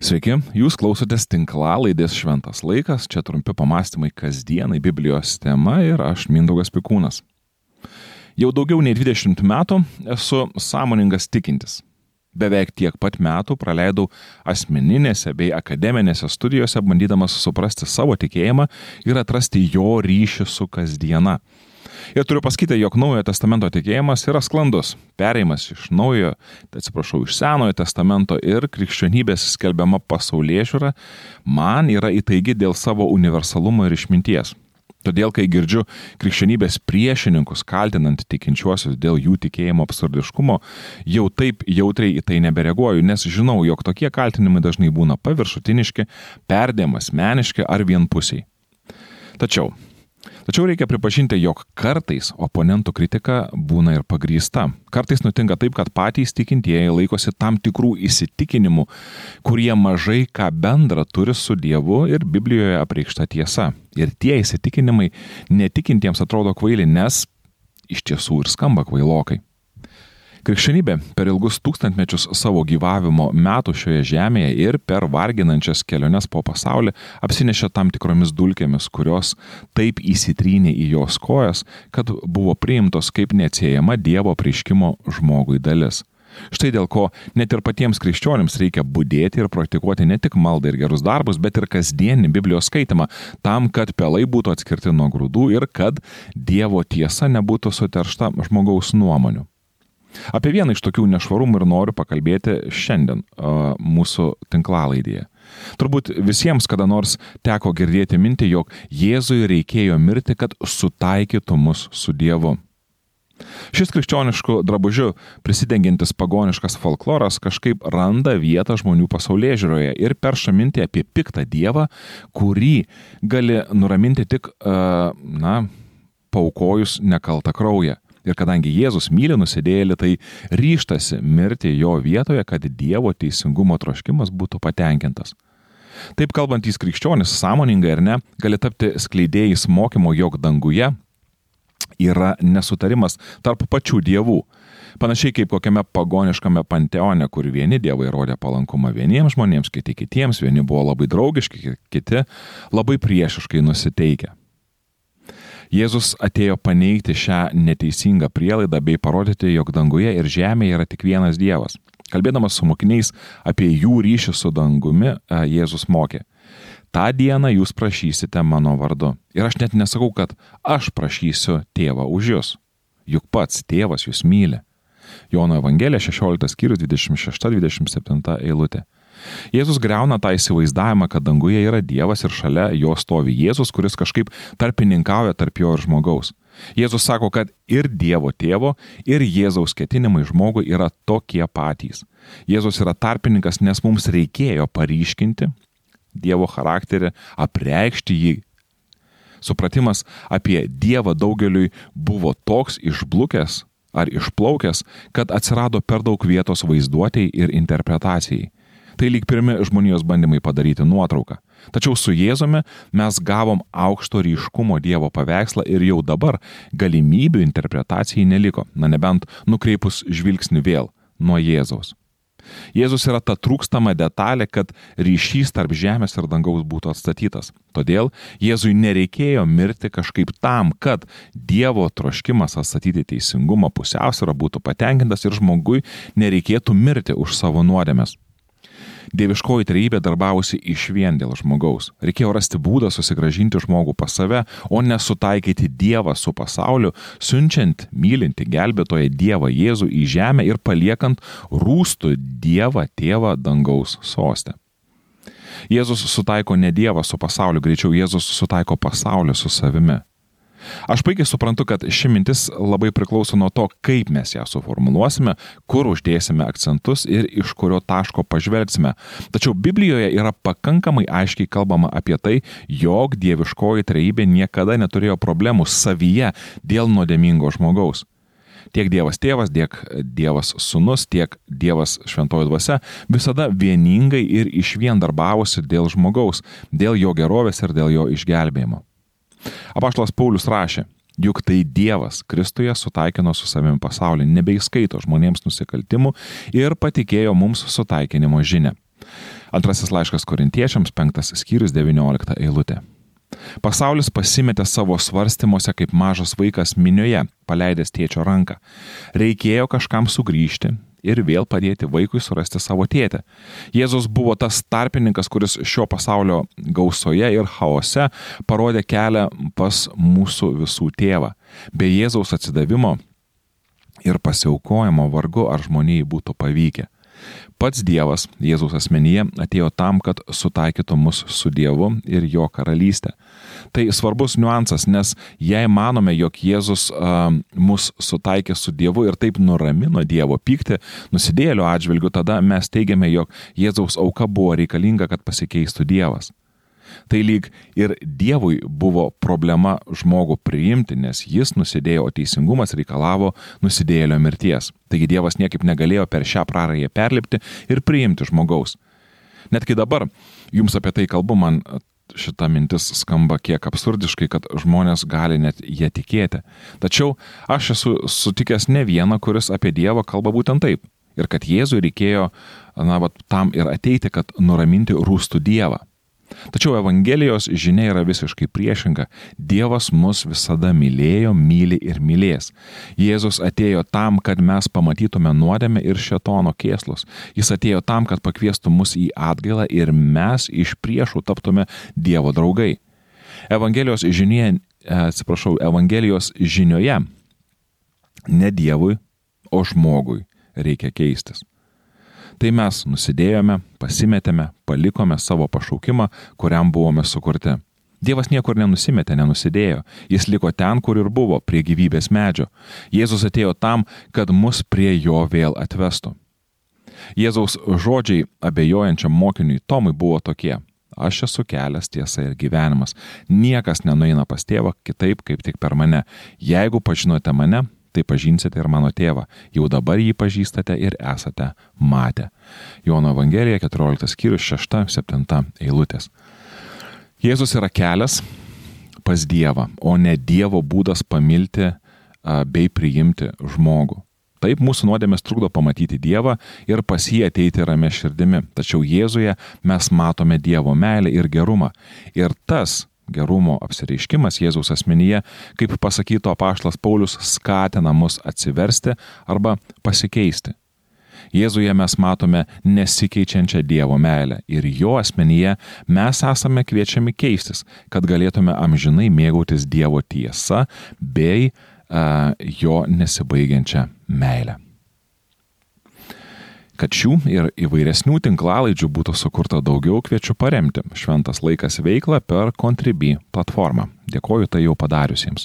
Sveiki, jūs klausotės tinklalaidės Šventas laikas, čia trumpi pamastymai kasdienai Biblijos tema ir aš Mindaugas Pikūnas. Jau daugiau nei 20 metų esu sąmoningas tikintis. Beveik tiek pat metų praleidau asmeninėse bei akademinėse studijose, bandydamas suprasti savo tikėjimą ir atrasti jo ryšį su kasdiena. Ir turiu pasakyti, jog Naujojo testamento tikėjimas yra sklandus. Pereimas iš Naujojo, tai atsiprašau, iš Senojo testamento ir krikščionybės skelbiama pasaulyje žiūra man yra įtaigi dėl savo universalumo ir išminties. Todėl, kai girdžiu krikščionybės priešininkus kaltinant tikinčiuosius dėl jų tikėjimo absurdiškumo, jau taip jautriai į tai nebereaguoju, nes žinau, jog tokie kaltinimai dažnai būna paviršutiniški, perdėm asmeniški ar vienpusiai. Tačiau Tačiau reikia pripažinti, jog kartais oponentų kritika būna ir pagrįsta. Kartais nutinka taip, kad patys tikintieji laikosi tam tikrų įsitikinimų, kurie mažai ką bendra turi su Dievu ir Biblijoje apreikšta tiesa. Ir tie įsitikinimai netikintiems atrodo kvaili, nes iš tiesų ir skamba kvailokai. Krikščionybė per ilgus tūkstantmečius savo gyvavimo metų šioje žemėje ir per varginančias keliones po pasaulį apsinešė tam tikromis dulkėmis, kurios taip įsitrynė į jos kojas, kad buvo priimtos kaip neatsiejama Dievo prieškimo žmogui dalis. Štai dėl ko net ir patiems krikščionims reikia būdėti ir praktikuoti ne tik maldą ir gerus darbus, bet ir kasdienį Biblijos skaitimą, tam, kad pelai būtų atskirti nuo grūdų ir kad Dievo tiesa nebūtų suteršta žmogaus nuomonių. Apie vieną iš tokių nešvarumų ir noriu pakalbėti šiandien mūsų tinklalaidėje. Turbūt visiems kada nors teko girdėti mintį, jog Jėzui reikėjo mirti, kad sutaikytų mus su Dievu. Šis krikščioniškų drabužių prisidengiantis pagoniškas folkloras kažkaip randa vietą žmonių pasaulyje žiūroje ir perša mintį apie piktą dievą, kurį gali nuraminti tik, na, paukojus nekaltą kraują. Ir kadangi Jėzus myli nusidėlį, tai ryštasi mirti jo vietoje, kad Dievo teisingumo troškimas būtų patenkintas. Taip kalbantys krikščionis, sąmoningai ar ne, gali tapti skleidėjais mokymo, jog danguje yra nesutarimas tarp pačių dievų. Panašiai kaip kokiame pagoniškame panteone, kur vieni dievai rodė palankumą vieniems žmonėms, kiti kitiems, vieni buvo labai draugiški, kiti labai priešiškai nusiteikę. Jėzus atėjo paneigti šią neteisingą prielaidą bei parodyti, jog danguje ir žemėje yra tik vienas Dievas. Kalbėdamas su mokiniais apie jų ryšį su dangumi, e, Jėzus mokė. Ta diena jūs prašysite mano vardu. Ir aš net nesakau, kad aš prašysiu tėvą už jūs. Juk pats tėvas jūs myli. Jono Evangelija 16 skyrius 26-27 eilutė. Jėzus greuna tą įsivaizdavimą, kad danguje yra Dievas ir šalia jo stovi Jėzus, kuris kažkaip tarpininkauja tarp jo ir žmogaus. Jėzus sako, kad ir Dievo tėvo, ir Jėzaus ketinimai žmogui yra tokie patys. Jėzus yra tarpininkas, nes mums reikėjo paryškinti Dievo charakterį, apreikšti jį. Supratimas apie Dievą daugeliui buvo toks išblukęs ar išplaukęs, kad atsirado per daug vietos vaizduotėjai ir interpretacijai. Tai lyg pirmi žmonijos bandymai padaryti nuotrauką. Tačiau su Jėzumi mes gavom aukšto ryškumo Dievo paveikslą ir jau dabar galimybių interpretacijai neliko, na nebent nukreipus žvilgsnį vėl nuo Jėzaus. Jėzus yra ta trūkstama detalė, kad ryšys tarp žemės ir dangaus būtų atstatytas. Todėl Jėzui nereikėjo mirti kažkaip tam, kad Dievo troškimas atstatyti teisingumą pusiausvyrą būtų patenkintas ir žmogui nereikėtų mirti už savo nuodėmės. Dieviškoji trejybė darbavosi iš vien dėl žmogaus. Reikėjo rasti būdą susigražinti žmogų pas save, o ne sutaikyti Dievą su pasauliu, siunčiant mylinti gelbėtoje Dievą Jėzų į žemę ir paliekant rūstų Dievą tėvą dangaus sostę. Jėzus sutaiko ne Dievą su pasauliu, greičiau Jėzus sutaiko pasaulį su savimi. Aš puikiai suprantu, kad ši mintis labai priklauso nuo to, kaip mes ją suformuluosime, kur uždėsime akcentus ir iš kurio taško pažvelgsime. Tačiau Biblijoje yra pakankamai aiškiai kalbama apie tai, jog dieviškoji trejybė niekada neturėjo problemų savyje dėl nuodėmingo žmogaus. Tiek Dievas tėvas, tiek Dievas sunus, tiek Dievas šventoji dvasia visada vieningai ir iš vien darbavosi dėl žmogaus, dėl jo gerovės ir dėl jo išgelbėjimo. Apaštalas Paulius rašė, juk tai Dievas Kristuje sutaikino su savimi pasaulį, nebeįskaito žmonėms nusikaltimų ir patikėjo mums sutaikinimo žinę. Antrasis laiškas korintiečiams, penktas skyrius, devyniolika eilutė. Pasaulis pasimetė savo svarstymuose kaip mažas vaikas minioje, paleidęs tėčio ranką. Reikėjo kažkam sugrįžti ir vėl padėti vaikui surasti savo tėtę. Jėzus buvo tas tarpininkas, kuris šio pasaulio gausoje ir chaose parodė kelią pas mūsų visų tėvą. Be Jėzaus atsidavimo ir pasiaukojimo vargu ar žmonijai būtų pavykę. Pats Dievas Jėzaus asmenyje atėjo tam, kad sutaikytų mus su Dievu ir jo karalystė. Tai svarbus niuansas, nes jei manome, jog Jėzus uh, mus sutaikė su Dievu ir taip nuramino Dievo pyktį nusidėlio atžvilgiu, tada mes teigiame, jog Jėzaus auka buvo reikalinga, kad pasikeistų Dievas. Tai lyg ir Dievui buvo problema žmogų priimti, nes jis nusidėjo, o teisingumas reikalavo nusidėjėlio mirties. Taigi Dievas niekaip negalėjo per šią prarąją perlipti ir priimti žmogaus. Net kai dabar jums apie tai kalbu, man šita mintis skamba kiek absurdiškai, kad žmonės gali net jie tikėti. Tačiau aš esu sutikęs ne vieną, kuris apie Dievą kalba būtent taip. Ir kad Jėzui reikėjo, na, va, tam ir ateiti, kad nuraminti rūstų Dievą. Tačiau Evangelijos žinia yra visiškai priešinga. Dievas mus visada mylėjo, myli ir mylės. Jėzus atėjo tam, kad mes pamatytume nuodėmę ir šetono kėslus. Jis atėjo tam, kad pakviestų mus į atgailą ir mes iš priešų taptume Dievo draugai. Evangelijos žinie, atsiprašau, Evangelijos žinioje ne Dievui, o žmogui reikia keistis tai mes nusidėjome, pasimetėme, palikome savo pašaukimą, kuriam buvome sukurti. Dievas niekur nenusimetė, nenusidėjo. Jis liko ten, kur ir buvo, prie gyvybės medžio. Jėzus atėjo tam, kad mus prie jo vėl atvestų. Jėzaus žodžiai abejojančiam mokiniui Tomui buvo tokie. Aš esu kelias, tiesa ir gyvenimas. Niekas nenueina pas tėvą kitaip, kaip tik per mane. Jeigu pažinote mane, tai pažinsite ir mano tėvą. Jau dabar jį pažįstate ir esate matę. Jono Evangelija 14 skyrius 6-7 eilutės. Jėzus yra kelias pas Dievą, o ne Dievo būdas pamilti bei priimti žmogų. Taip mūsų nuodėmės trukdo pamatyti Dievą ir pas jį ateiti ramę širdimi. Tačiau Jėzuje mes matome Dievo meilę ir gerumą. Ir tas gerumo apsireiškimas Jėzaus asmenyje, kaip pasakyto apaštlas Paulius, skatina mus atsiversti arba pasikeisti. Jėzuje mes matome nesikeičiančią Dievo meilę ir jo asmenyje mes esame kviečiami keistis, kad galėtume amžinai mėgautis Dievo tiesa bei uh, jo nesibaigiančią meilę. Kad šių ir įvairesnių tinklalaidžių būtų sukurta daugiau, kviečiu paremti šventas laikas veiklą per Contribui platformą. Dėkoju tai jau padariusiems.